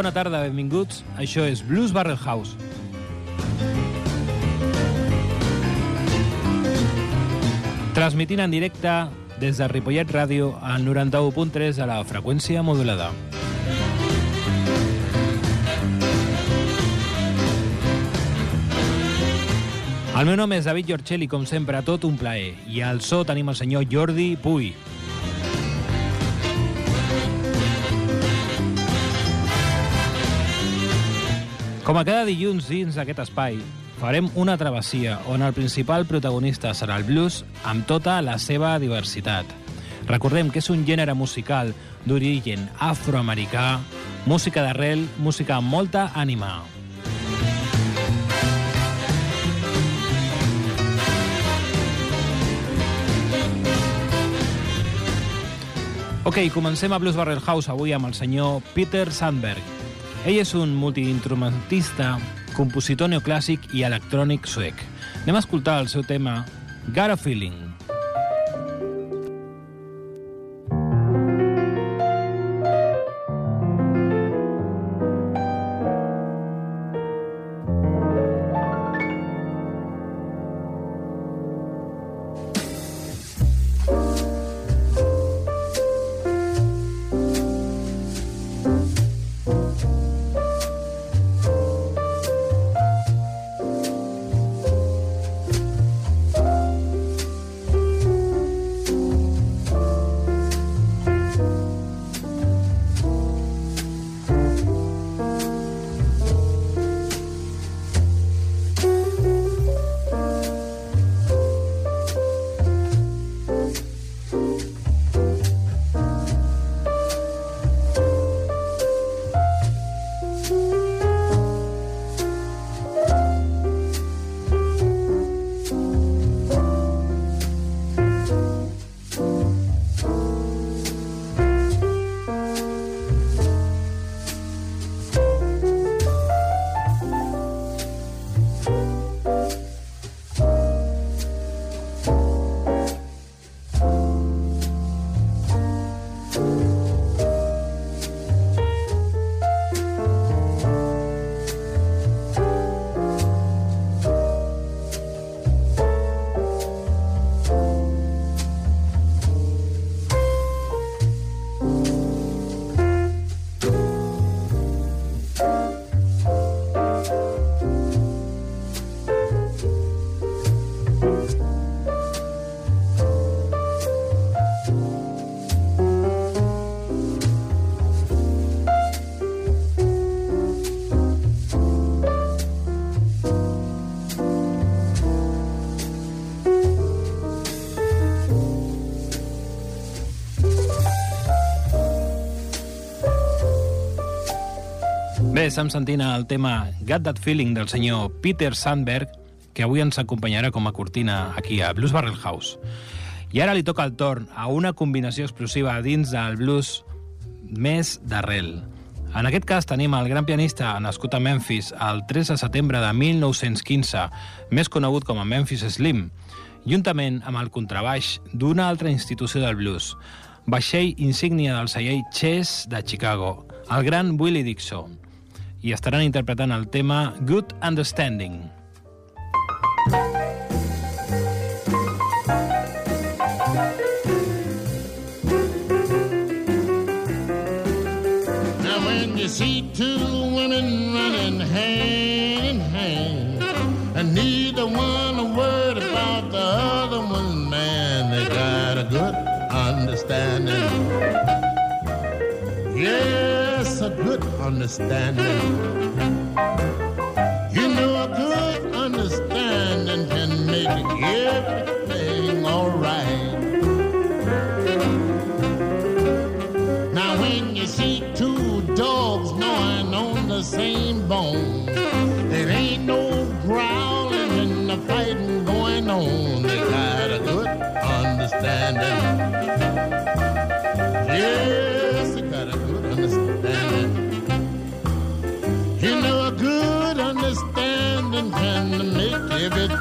Bona tarda, benvinguts. Això és Blues Barrel House. Transmitint en directe des de Ripollet Ràdio al 91.3 a la freqüència modulada. El meu nom és David Giorcelli, com sempre, tot un plaer. I al so tenim el senyor Jordi Puy. Com a cada dilluns dins d'aquest espai, farem una travessia on el principal protagonista serà el blues amb tota la seva diversitat. Recordem que és un gènere musical d'origen afroamericà, música d'arrel, música amb molta ànima. Ok, comencem a Blues Barrel House avui amb el senyor Peter Sandberg. Ell és un multiinstrumentista, compositor neoclàssic i electrònic suec. Anem a escoltar el seu tema Got a Feeling. Estem sentint el tema Got That Feeling del senyor Peter Sandberg, que avui ens acompanyarà com a cortina aquí a Blues Barrel House. I ara li toca el torn a una combinació explosiva dins del blues més d'arrel. En aquest cas tenim el gran pianista nascut a Memphis el 3 de setembre de 1915, més conegut com a Memphis Slim, juntament amb el contrabaix d'una altra institució del blues, vaixell insígnia del celler Chess de Chicago, el gran Willie Dixon i estaran interpretant el tema Good Understanding. Understanding. You know a good understanding can make everything alright. Now when you see two dogs gnawing on the same bone, there ain't no growling and the fighting going on. They got a good understanding. Yes, David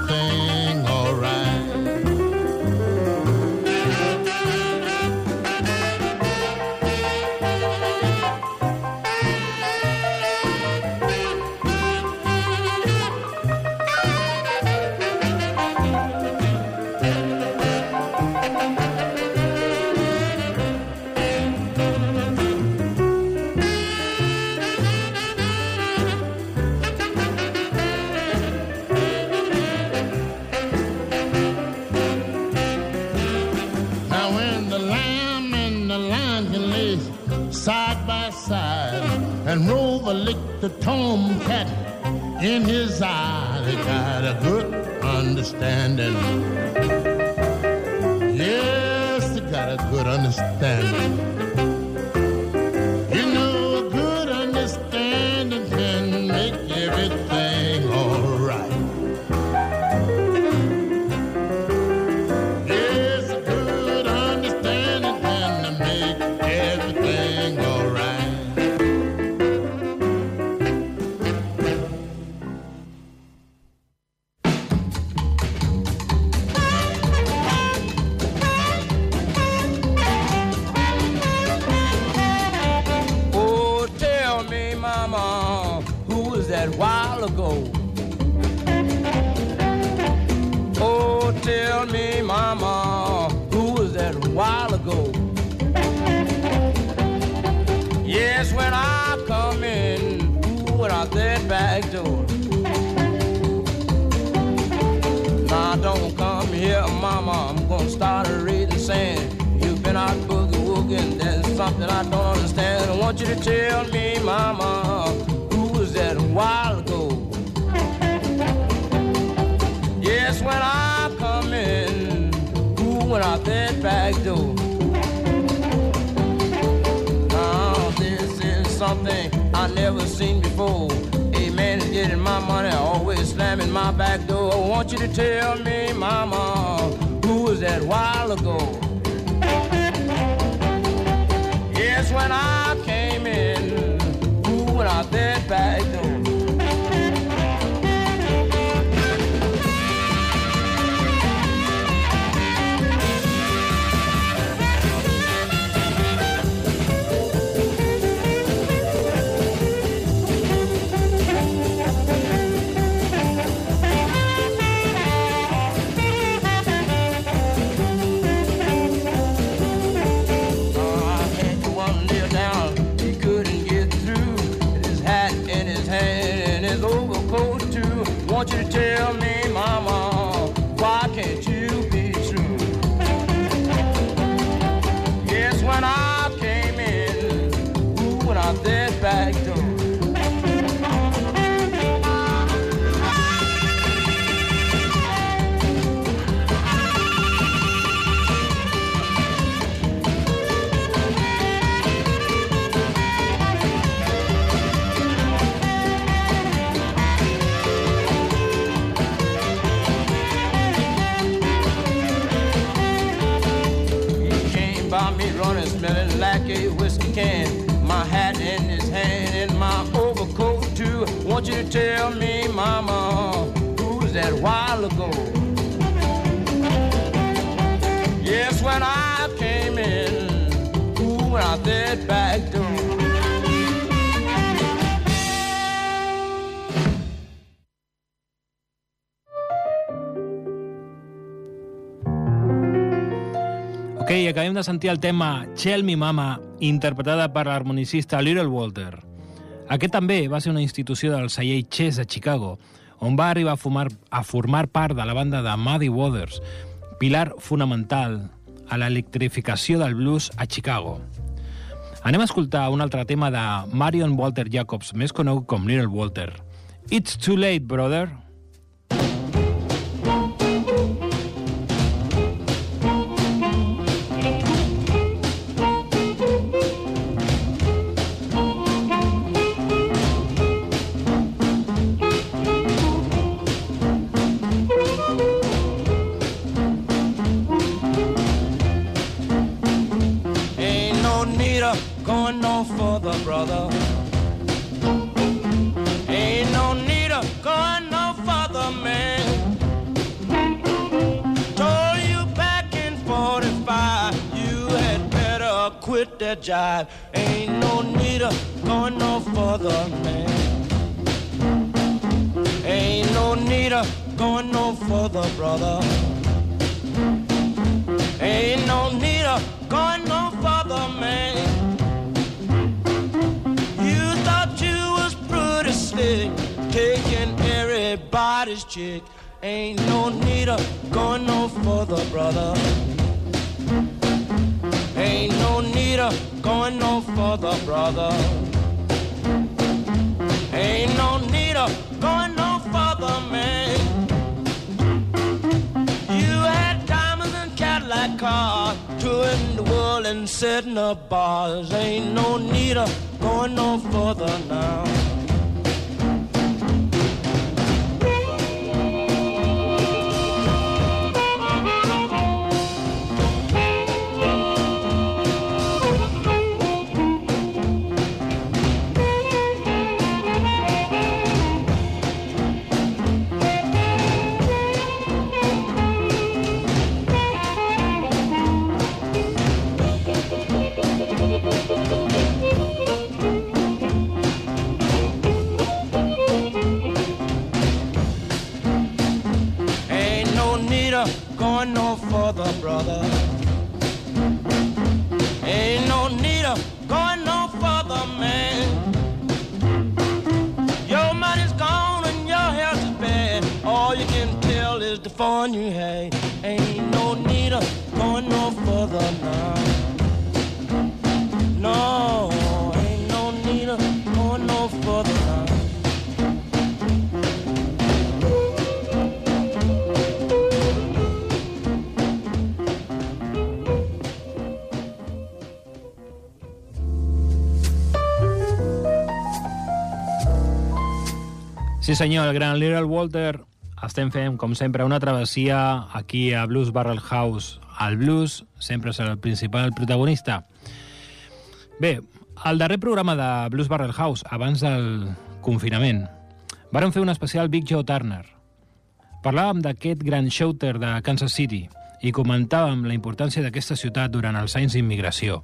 something I don't understand. I want you to tell me, Mama, who was that a while ago? Yes, when I come in, who went out that back door? Now, this is something I never seen before. A man is getting my money, always slamming my back door. I want you to tell me, Mama, who was that while ago? Yes, when I came in, who went out that back door? saw me running, smelling like a whiskey can. My hat in his hand and my overcoat too. Want you to tell me, mama, who's that while ago? Yes, when I came in, who went out that back door? Acabem de sentir el tema Tell Me Mama, interpretada per l'harmonicista Little Walter. Aquest també va ser una institució del celler Chess a Chicago, on va arribar a formar, a formar part de la banda de Muddy Waters, pilar fonamental a l'electrificació del blues a Chicago. Anem a escoltar un altre tema de Marion Walter Jacobs, més conegut com Little Walter. It's too late, brother. That jive. Ain't no need of going no further, man. Ain't no need of going no further, brother. Ain't no need of going no further, man. You thought you was pretty slick, taking everybody's chick. Ain't no need of going no further, brother. Ain't no need of going no further, brother. Ain't no need of going no further, man. You had diamonds and Cadillac cars, touring the world and setting up bars. Ain't no need of going no further now. Going no further, brother. Ain't no need of going no further, man. Your money's gone and your health is bad. All you can tell is the fun you had. Ain't no need of going no further now. Sí senyor, el gran Little Walter. Estem fent, com sempre, una travessia aquí a Blues Barrel House. El blues sempre serà el principal protagonista. Bé, al darrer programa de Blues Barrel House, abans del confinament, vàrem fer un especial Big Joe Turner. Parlàvem d'aquest gran shooter de Kansas City i comentàvem la importància d'aquesta ciutat durant els anys d'immigració.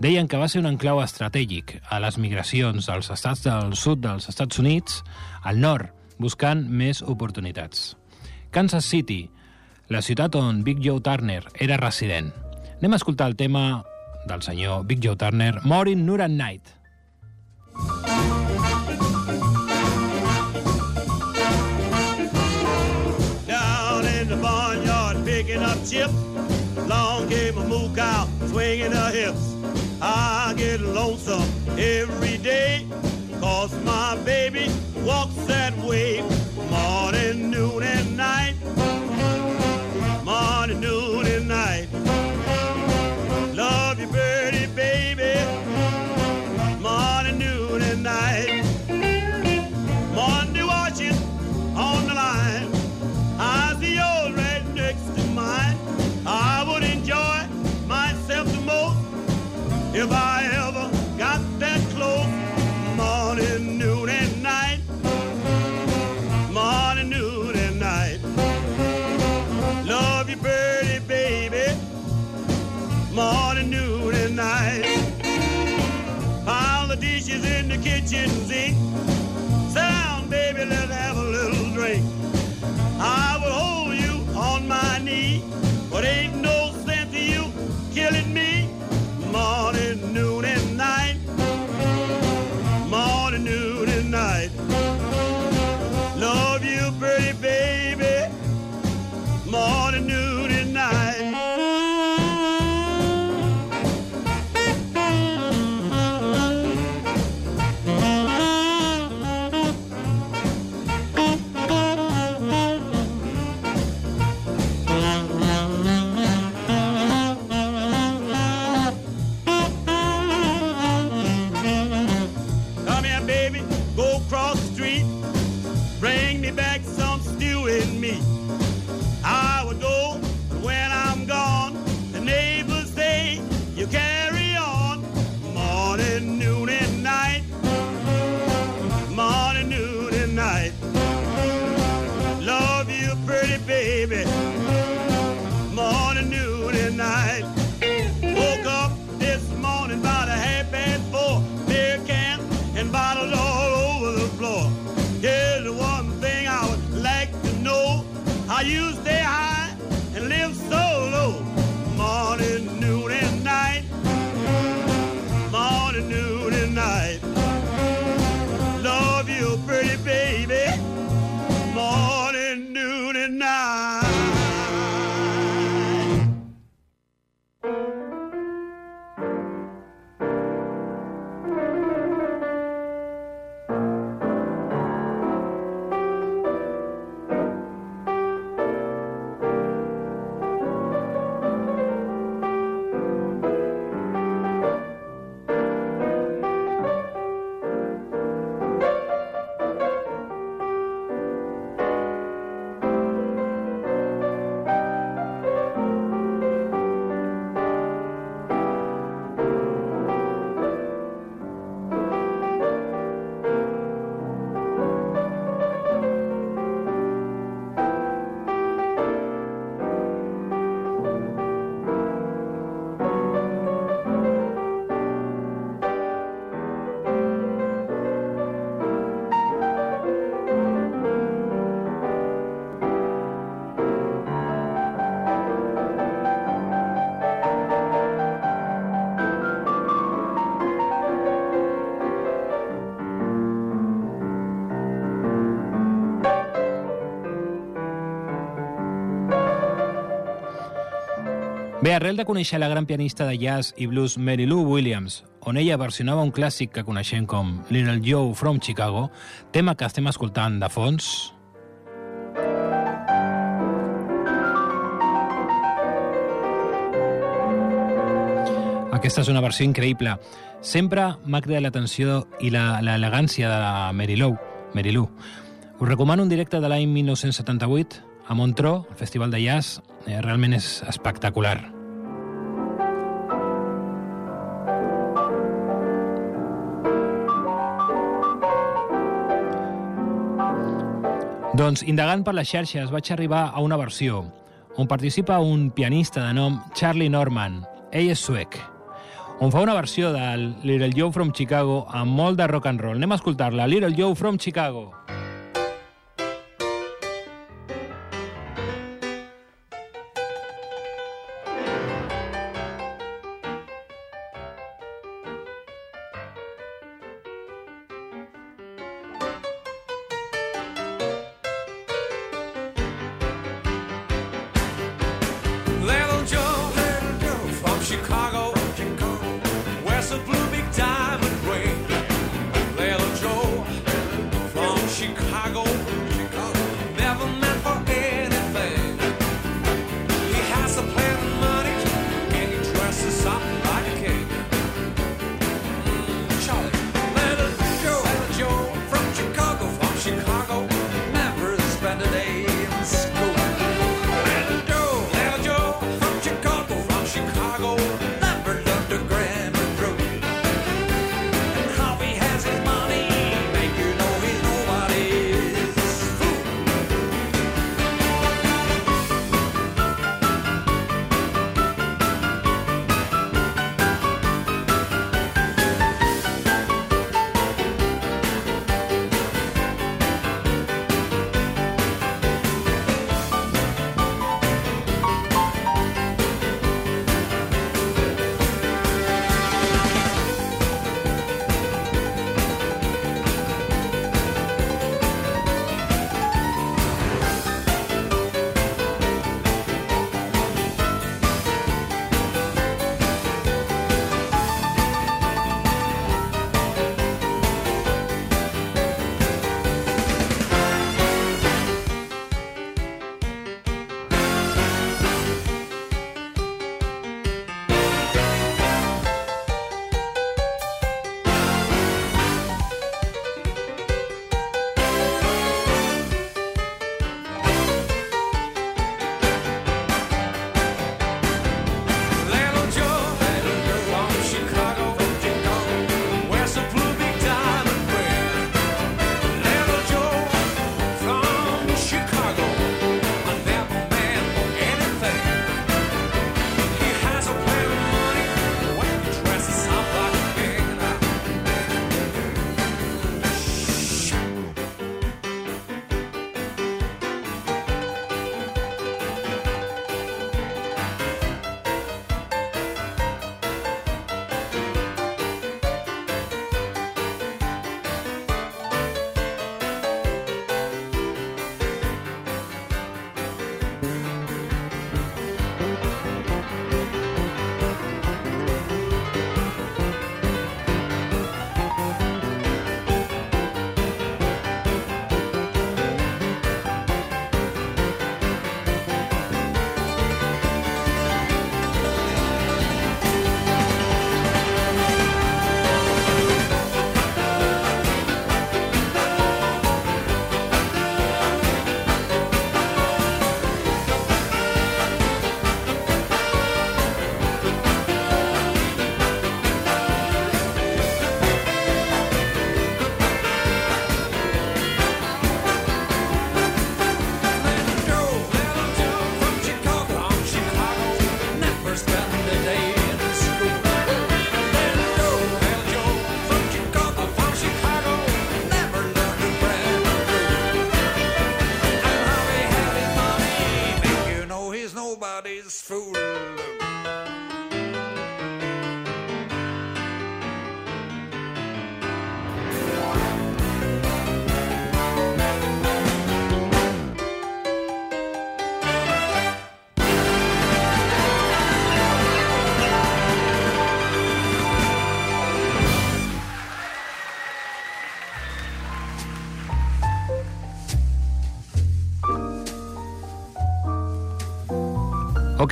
Deien que va ser un enclau estratègic a les migracions dels estats del sud dels Estats Units al nord, buscant més oportunitats. Kansas City, la ciutat on Big Joe Turner era resident. Anem a escoltar el tema del senyor Big Joe Turner, Morning, Nur and Night. down in the barnyard picking up chips. Long came a moo cow swinging her hips. I get lonesome every day, cause my baby walks that way. Morning, noon, and night. Morning, noon, if I ever got that close. Morning, noon, and night. Morning, noon, and night. Love you, birdie, baby. Morning, noon, and night. Pile the dishes in the kitchen sink. midnight. Bé, arrel de conèixer la gran pianista de jazz i blues Mary Lou Williams, on ella versionava un clàssic que coneixem com Little Joe from Chicago, tema que estem escoltant de fons, Aquesta és una versió increïble. Sempre m'ha cridat l'atenció i l'elegància de la Mary Lou. Mary Lou. Us recomano un directe de l'any 1978 a Montreux, el Festival de Jazz. Eh, realment és espectacular. Doncs, indagant per les xarxes, vaig arribar a una versió on participa un pianista de nom Charlie Norman. Ell és suec on fa una versió del Little Joe from Chicago amb molt de rock and roll. Anem a escoltar-la, Little Joe from Chicago.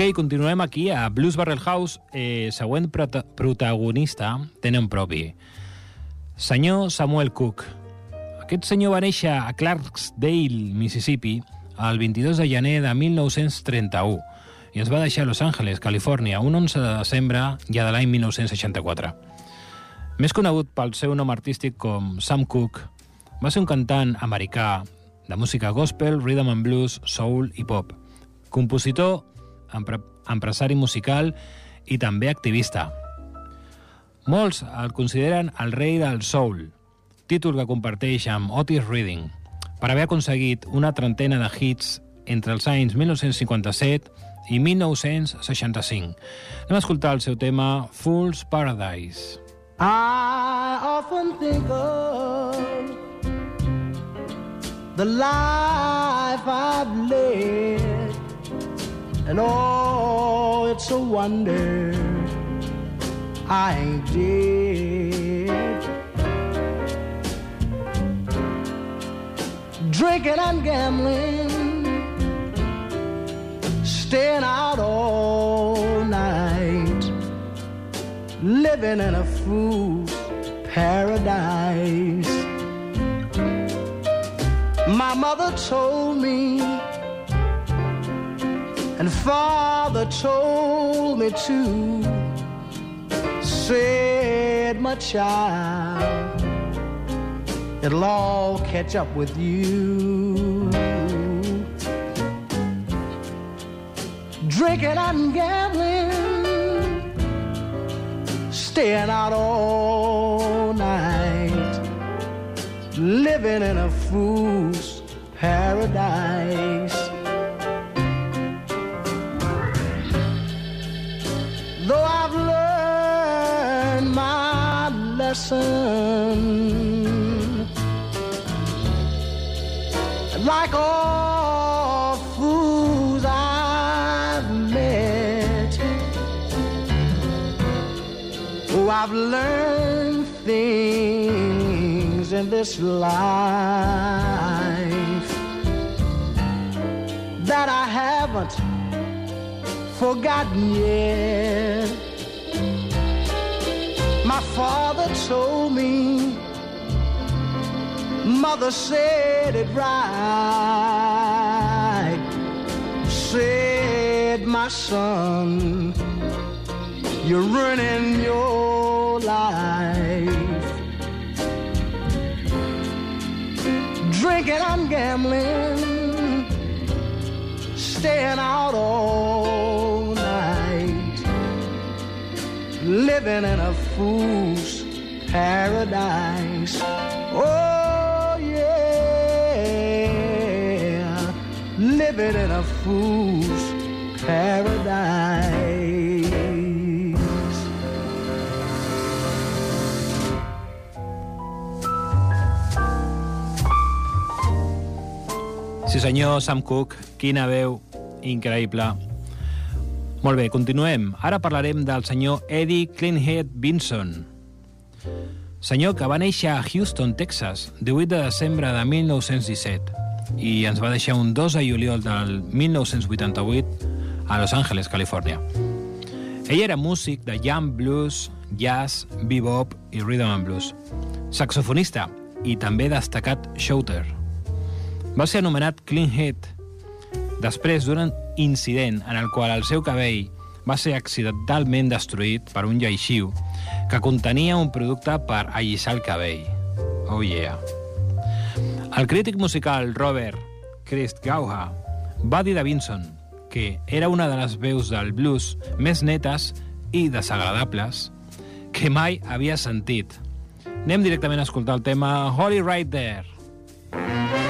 Ok, continuem aquí a Blues Barrel House. Eh, següent prota protagonista tenen propi. Senyor Samuel Cook. Aquest senyor va néixer a Clarksdale, Mississippi, el 22 de gener de 1931 i es va deixar a Los Angeles, Califòrnia, un 11 de desembre ja de l'any 1964. Més conegut pel seu nom artístic com Sam Cooke, va ser un cantant americà de música gospel, rhythm and blues, soul i pop, compositor, empresari musical i també activista. Molts el consideren el rei del soul, títol que comparteix amb Otis Reading, per haver aconseguit una trentena de hits entre els anys 1957 i 1965. Anem a escoltar el seu tema Fool's Paradise. I often think of the life I've led, and oh, it's a wonder I ain't dead. Drinking and gambling, staying out all night, living in a fool's paradise. My mother told me, and father told me to, Said, my child, it'll all catch up with you. Drinking and gambling, staying out all night living in a fool's paradise. Lesson, like all fools I've met, oh, I've learned things in this life that I haven't forgotten yet. My father told me, mother said it right. Said, my son, you're ruining your life. drinking and gambling, staying out all night, living in a fool's paradise. Oh, yeah, living in a fool's paradise. Sí senyor, Sam Cooke, quina veu increïble. Molt bé, continuem. Ara parlarem del senyor Eddie Cleanhead Vinson. Senyor que va néixer a Houston, Texas, 18 de desembre de 1917 i ens va deixar un 2 de juliol del 1988 a Los Angeles, Califòrnia. Ell era músic de jam blues, jazz, bebop i rhythm and blues. Saxofonista i també destacat shouter. Va ser anomenat Cleanhead després d'un incident en el qual el seu cabell va ser accidentalment destruït per un lleixiu que contenia un producte per allissar el cabell. Oh yeah. El crític musical Robert Christgauha va dir de Vinson que era una de les veus del blues més netes i desagradables que mai havia sentit. Anem directament a escoltar el tema Holy Right There.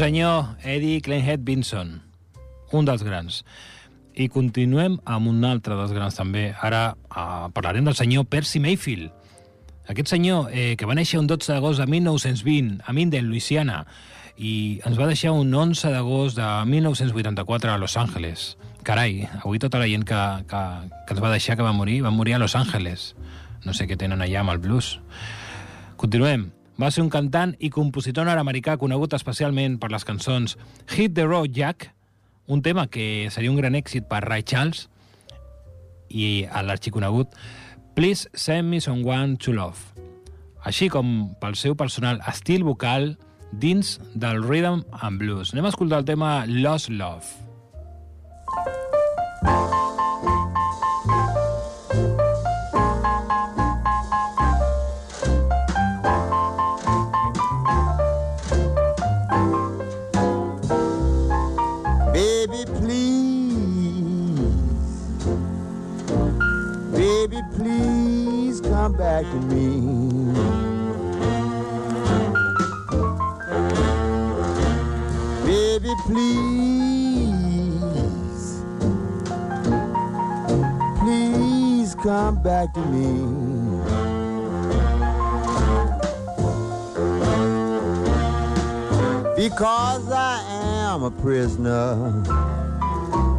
Senyor, Eddie Kleinhead Vinson, un dels grans. I continuem amb un altre dels grans també. Ara eh, parlarem del senyor Percy Mayfield. Aquest senyor, eh, que va néixer un 12 d'agost de 1920 a Minden, Louisiana, i ens va deixar un 11 d'agost de 1984 a Los Angeles. Carai, avui tota la gent que, que, que ens va deixar, que va morir, va morir a Los Angeles. No sé què tenen allà amb el blues. Continuem. Va ser un cantant i compositor nord-americà conegut especialment per les cançons Hit the Road Jack, un tema que seria un gran èxit per Ray Charles, i a l'arxiconegut Please Send Me Someone to Love, així com pel seu personal estil vocal dins del rhythm and blues. Anem a escoltar el tema Lost Love. Back to me. Baby, please. Please come back to me. Because I am a prisoner.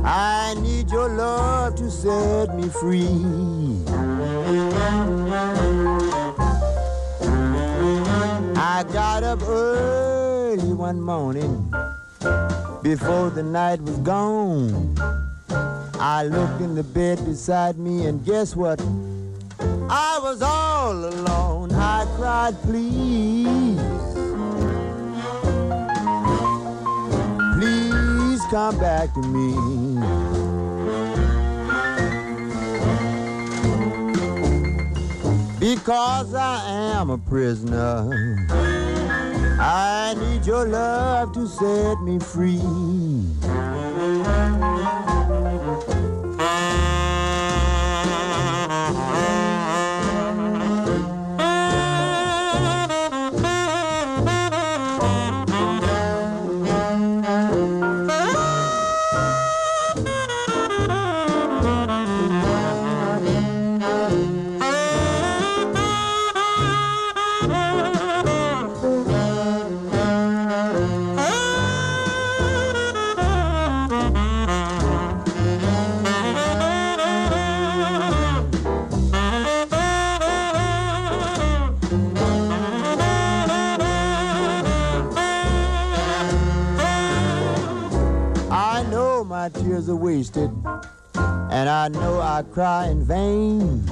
I need your love to set me free. I got up early one morning before the night was gone. I looked in the bed beside me, and guess what? I was all alone. I cried, please. Please come back to me. Because I am a prisoner. I need your love to set me free. I know I cry in vain.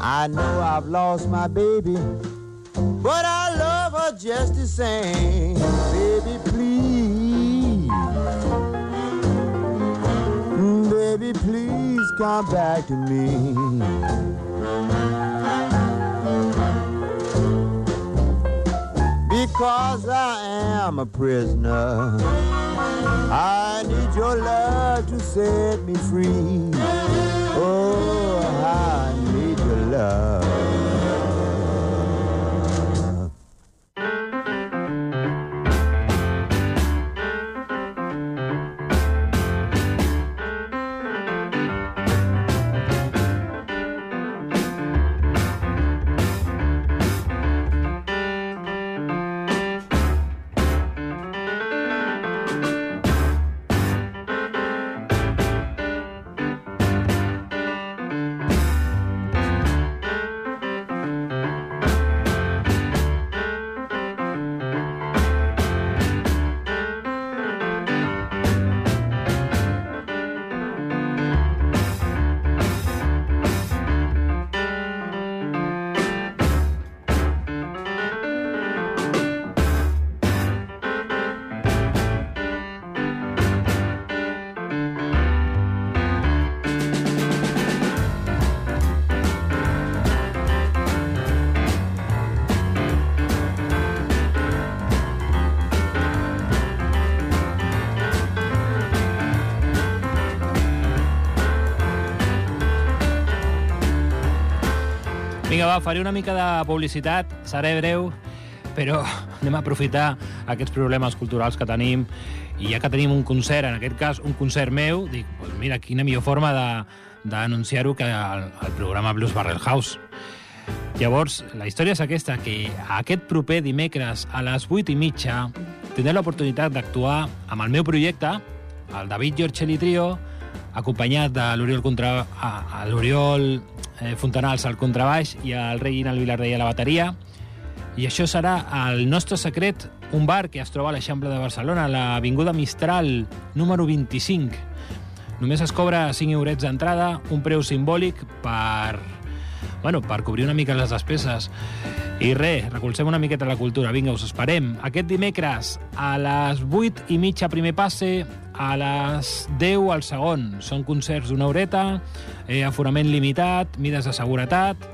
I know I've lost my baby, but I love her just the same. Baby, please. Mm, Baby, please come back to me. Because I am a prisoner. I need your love to set me free. Oh, I need your love. Faré una mica de publicitat, seré breu, però anem a aprofitar aquests problemes culturals que tenim i ja que tenim un concert, en aquest cas un concert meu, dic, pues mira, quina millor forma d'anunciar-ho que al, al programa Blues Barrel House. Llavors, la història és aquesta, que aquest proper dimecres a les 8 i mitja tindré l'oportunitat d'actuar amb el meu projecte, el David Giorcelli Trio, acompanyat de l'Oriol Contra... a, l'Oriol eh, Fontanals al contrabaix i el Reginald Vilardell a la bateria. I això serà el nostre secret, un bar que es troba a l'Eixample de Barcelona, a l'Avinguda Mistral, número 25. Només es cobra 5 eurets d'entrada, un preu simbòlic per, bueno, per cobrir una mica les despeses. I res, recolzem una miqueta la cultura. Vinga, us esperem. Aquest dimecres a les 8 i mitja primer passe, a les 10 al segon. Són concerts d'una horeta, eh, aforament limitat, mides de seguretat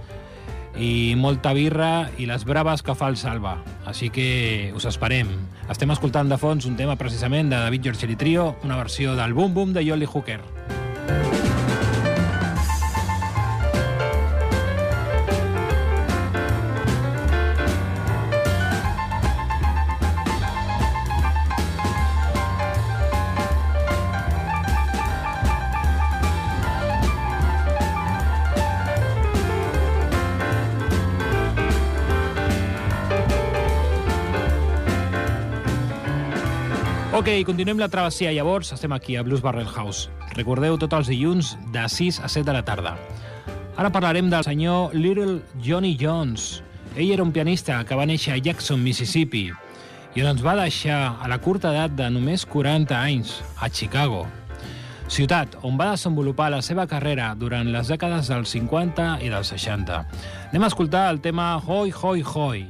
i molta birra i les braves que fa el Salva. Així que us esperem. Estem escoltant de fons un tema precisament de David Giorgeli Trio, una versió del Boom Boom de Jolly Hooker. Ok, continuem la travessia. Llavors, estem aquí a Blues Barrel House. Recordeu tots els dilluns de 6 a 7 de la tarda. Ara parlarem del senyor Little Johnny Jones. Ell era un pianista que va néixer a Jackson, Mississippi, i on ens va deixar a la curta edat de només 40 anys, a Chicago. Ciutat on va desenvolupar la seva carrera durant les dècades dels 50 i dels 60. Anem a escoltar el tema Hoi Hoi Hoi.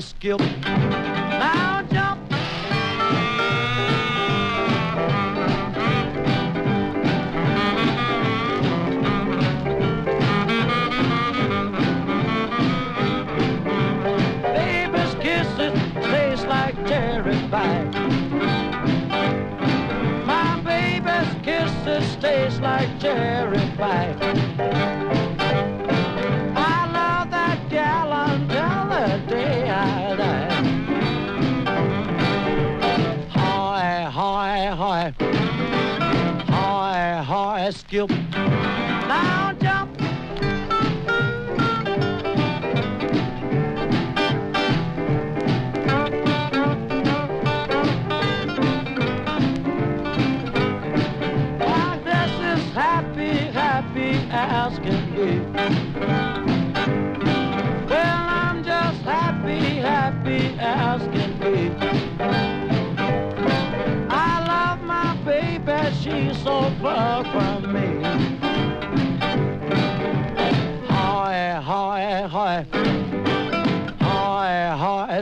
Hi. Now jump. Baby's kisses taste like cherry pie. My baby's kisses taste like cherry pie.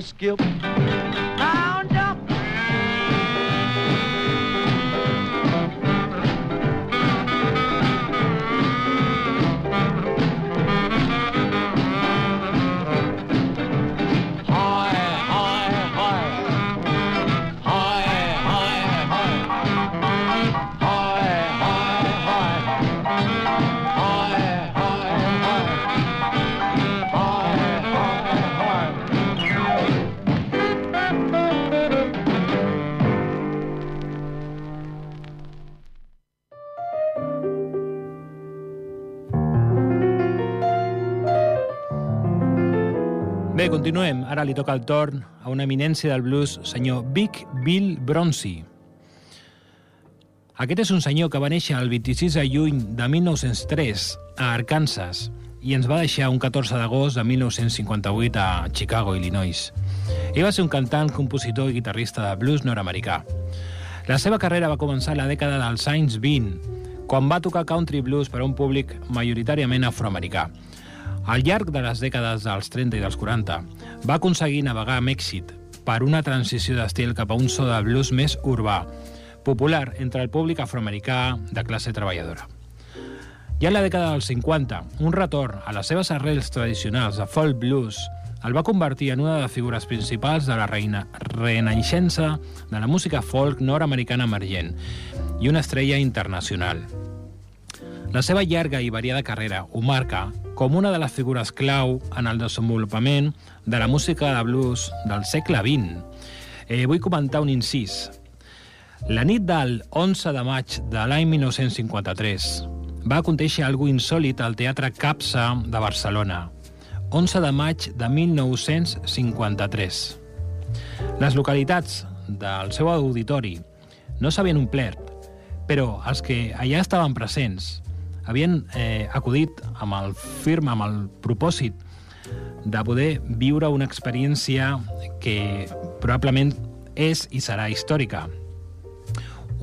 has. Continuem. Ara li toca el torn a una eminència del blues, senyor Big Bill Bronzy. Aquest és un senyor que va néixer el 26 de juny de 1903 a Arkansas i ens va deixar un 14 d'agost de 1958 a Chicago, Illinois. Ell va ser un cantant, compositor i guitarrista de blues nord-americà. La seva carrera va començar a la dècada dels anys 20, quan va tocar country blues per a un públic majoritàriament afroamericà. Al llarg de les dècades dels 30 i dels 40, va aconseguir navegar amb èxit per una transició d'estil cap a un so de blues més urbà, popular entre el públic afroamericà de classe treballadora. Ja en la dècada dels 50, un retorn a les seves arrels tradicionals de folk blues el va convertir en una de les figures principals de la reina, renaixença de la música folk nord-americana emergent i una estrella internacional. La seva llarga i variada carrera ho marca com una de les figures clau en el desenvolupament de la música de blues del segle XX. Eh, vull comentar un incís. La nit del 11 de maig de l'any 1953 va acontéixer algo insòlit al Teatre Capsa de Barcelona, 11 de maig de 1953. Les localitats del seu auditori no s'havien omplert, però els que allà estaven presents havien eh, acudit amb el firme, amb el propòsit de poder viure una experiència que probablement és i serà històrica.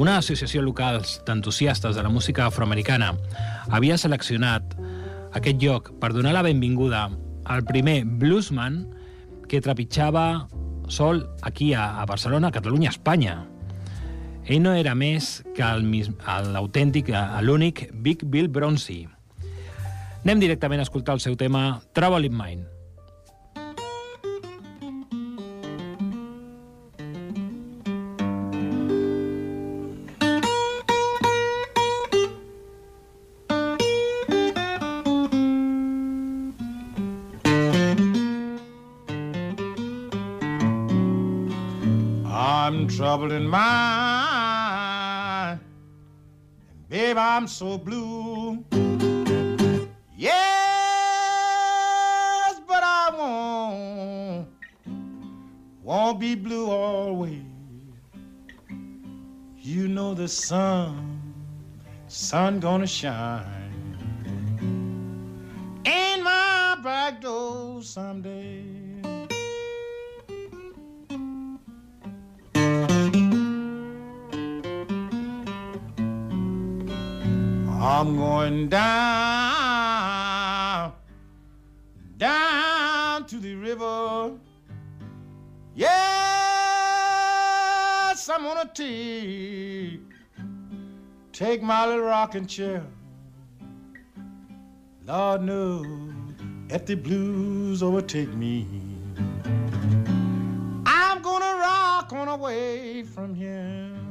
Una associació local d'entusiastes de la música afroamericana havia seleccionat aquest lloc per donar la benvinguda el primer bluesman que trepitjava sol aquí a, Barcelona, Catalunya, Espanya. Ell no era més que l'autèntic, l'únic Big Bill Bronzy. Anem directament a escoltar el seu tema Trouble in Mind. Babe, I'm so blue. Yes, but I won't, won't be blue always. You know the sun, sun gonna shine in my back door someday. I'm going down, down to the river. Yes, I'm gonna take, take my little rocking chair. Lord knows, if the blues overtake me, I'm gonna rock on away from here.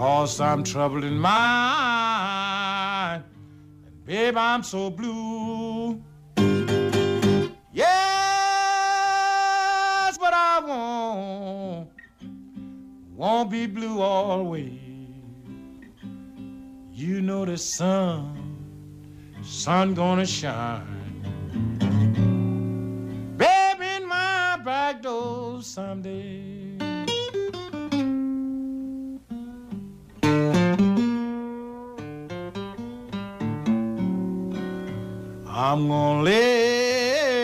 Cause I'm troubled in mind. And babe, I'm so blue. Yes, but I won't, won't be blue always. You know the sun, sun gonna shine. Baby, in my back door someday. I'm gonna lay,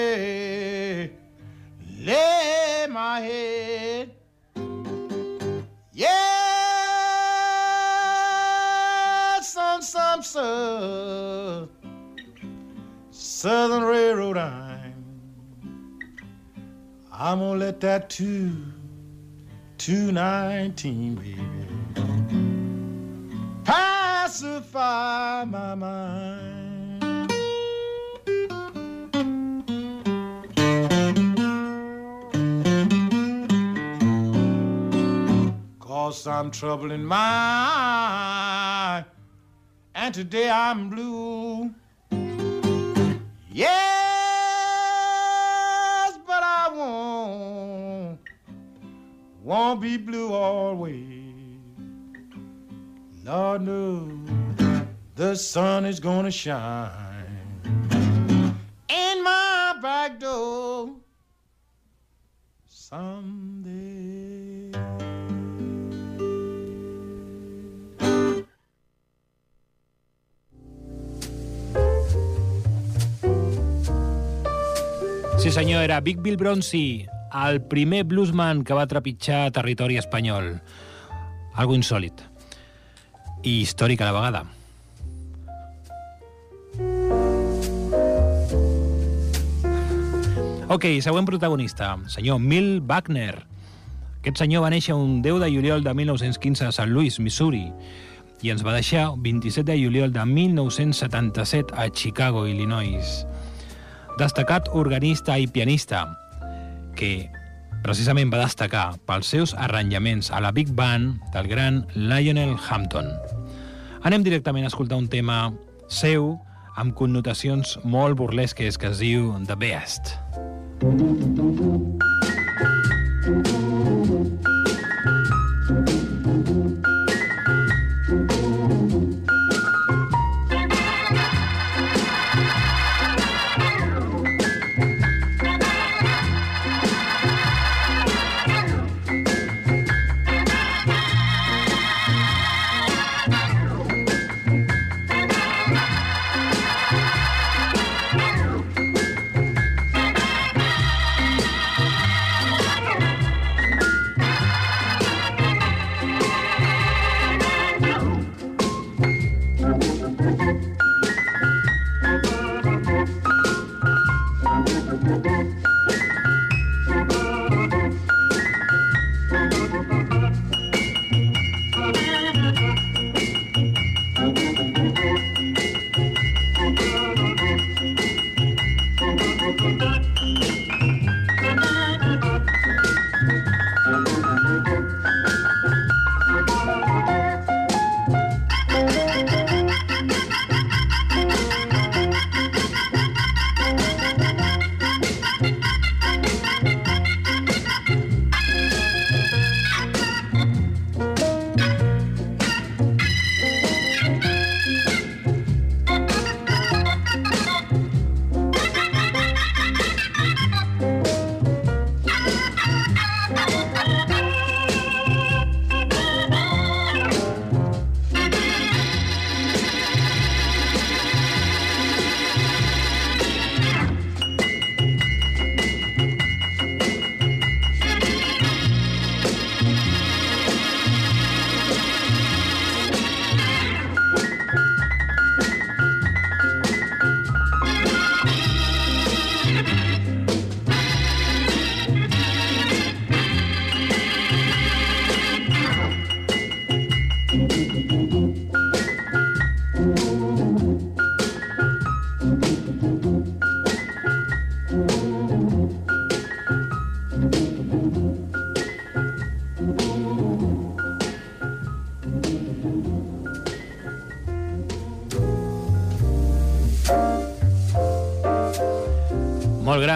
lay my head. Yes, on some south, Southern Railroad I'm. I'm gonna let that two, two nineteen, baby, pacify my mind. Cause I'm troubled in mind, and today I'm blue. Yes, but I won't, won't be blue always. Lord knows the sun is gonna shine in my back door someday. Sí senyor, era Big Bill Bronzy, el primer bluesman que va trepitjar territori espanyol. Algo insòlid. I històric a la vegada. Ok, següent protagonista, senyor Mil Wagner. Aquest senyor va néixer un 10 de juliol de 1915 a St. Louis, Missouri, i ens va deixar 27 de juliol de 1977 a Chicago, Illinois. Destacat organista i pianista, que precisament va destacar pels seus arranjaments a la Big Band del gran Lionel Hampton. Anem directament a escoltar un tema seu amb connotacions molt burlesques que es diu The Best. Molt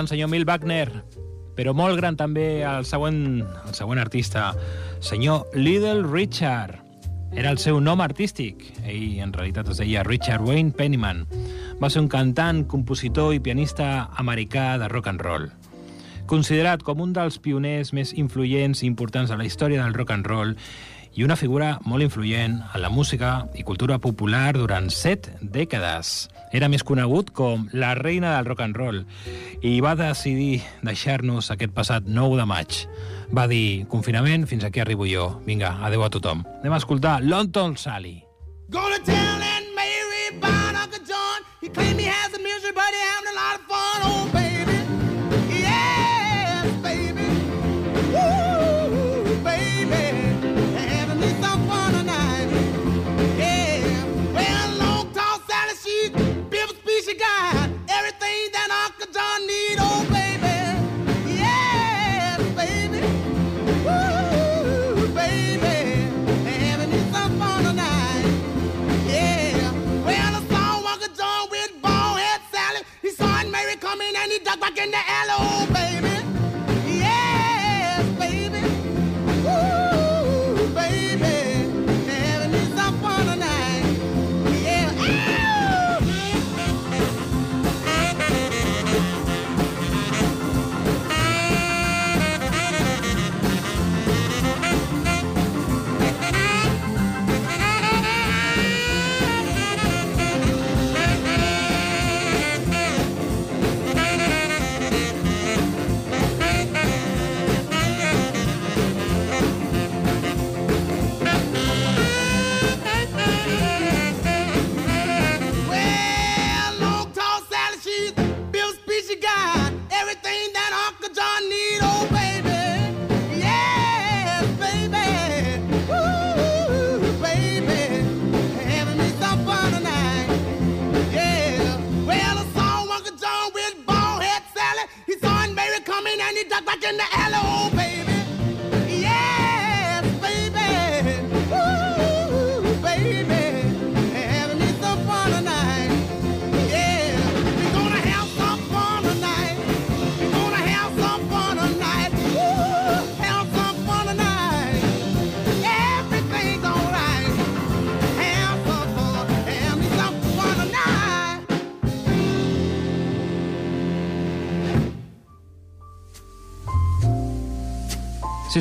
gran, senyor Mil Wagner, però molt gran també el següent, el següent artista, senyor Little Richard. Era el seu nom artístic. Ell, en realitat, es deia Richard Wayne Pennyman. Va ser un cantant, compositor i pianista americà de rock and roll. Considerat com un dels pioners més influents i importants de la història del rock and roll i una figura molt influent en la música i cultura popular durant set dècades. Era més conegut com la reina del rock and roll i va decidir deixar-nos aquest passat 9 de maig. Va dir, confinament, fins aquí arribo jo. Vinga, adeu a tothom. Anem a escoltar London Sally. Go to town and Mary find Uncle John. He claimed he has we back in the alley.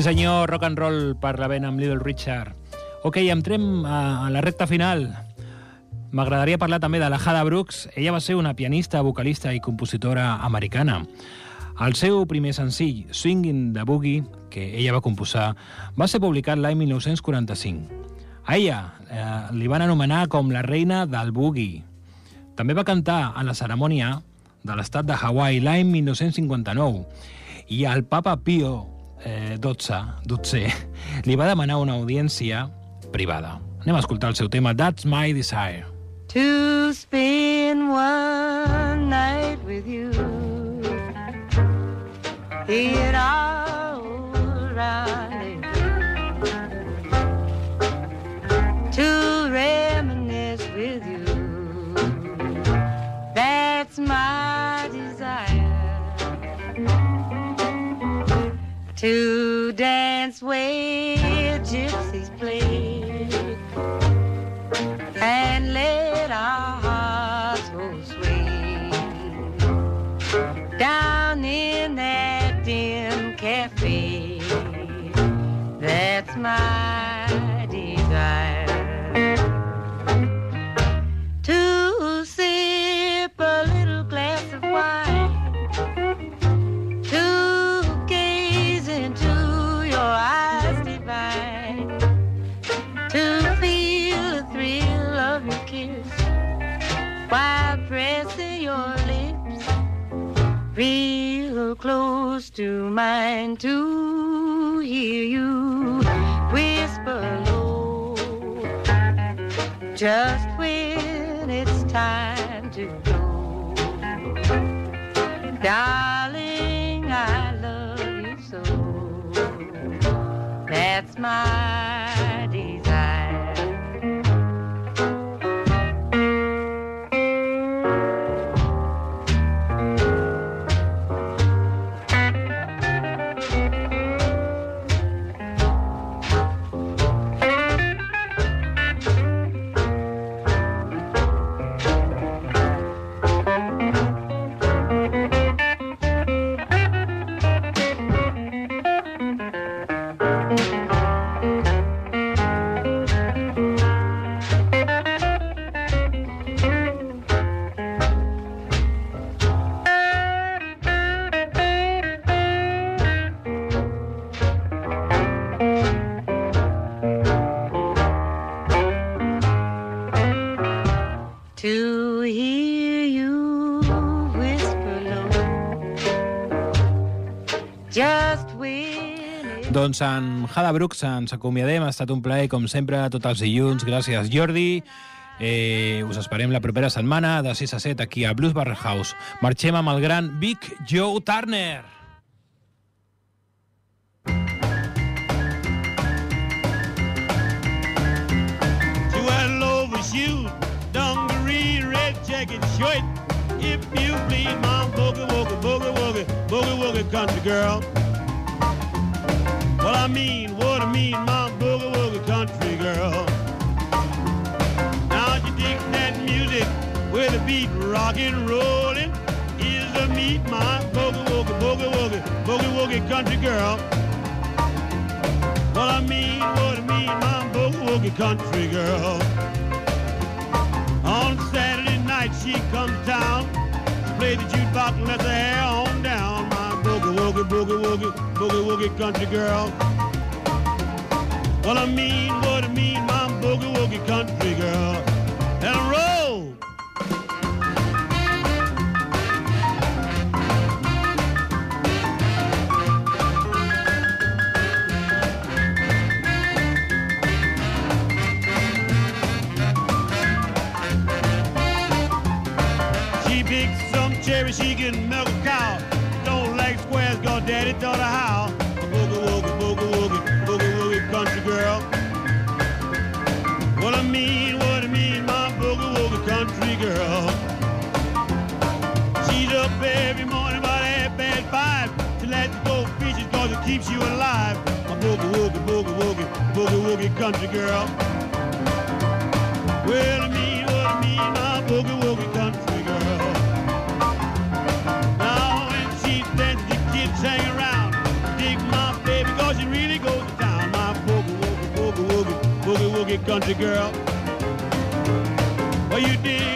Sí senyor, rock and roll per la vena amb Little Richard. Ok, entrem a, la recta final. M'agradaria parlar també de la Hada Brooks. Ella va ser una pianista, vocalista i compositora americana. El seu primer senzill, Swingin' the Boogie, que ella va composar, va ser publicat l'any 1945. A ella eh, li van anomenar com la reina del boogie. També va cantar a la cerimònia de l'estat de Hawaii l'any 1959 i el papa Pio eh, 12, 12 li va demanar una audiència privada. Anem a escoltar el seu tema That's My Desire. to spend one night with you. It all To dance where gypsies play and let our hearts go sway down in that dim cafe. That's my close to mine to hear you whisper low. Just when it's time to go. Darling I love you so. That's my Doncs en Hada Brooks ens acomiadem. Ha estat un plaer, com sempre, tots els dilluns. Gràcies, Jordi. Eh, us esperem la propera setmana de 6 a 7 aquí a Blues Barrel House. Marxem amb el gran Big Joe Turner. Dungaree, red jacket, shirt. If you please, mom, boogie woogie, boogie woogie, boogie woogie, country girl. I mean, what I mean, mom, boogie woogie, country girl. Now you dig that music with a beat rockin', rollin'. Is the meat, my boogie woogie, boogie woogie, boogie woogie, country girl. What I mean, what I mean, my boogie woogie country girl. On Saturday night she comes down, she played the jukebox and let her hair on down. My boogie woogie, boogie woogie, boogie woogie country girl. What I mean, what I mean, my boogie woogie country girl. And roll. She picks some cherry, she can milk a cow. Don't like squares, cause daddy taught her how. you alive, my boogie woogie boogie woogie boogie woogie country girl. Well, I mean, what I mean, my boogie woogie country girl. Now when she dances, the kids hang around, dig my baby, cause she really goes to town, my boogie woogie boogie woogie boogie woogie country girl. Well, you did.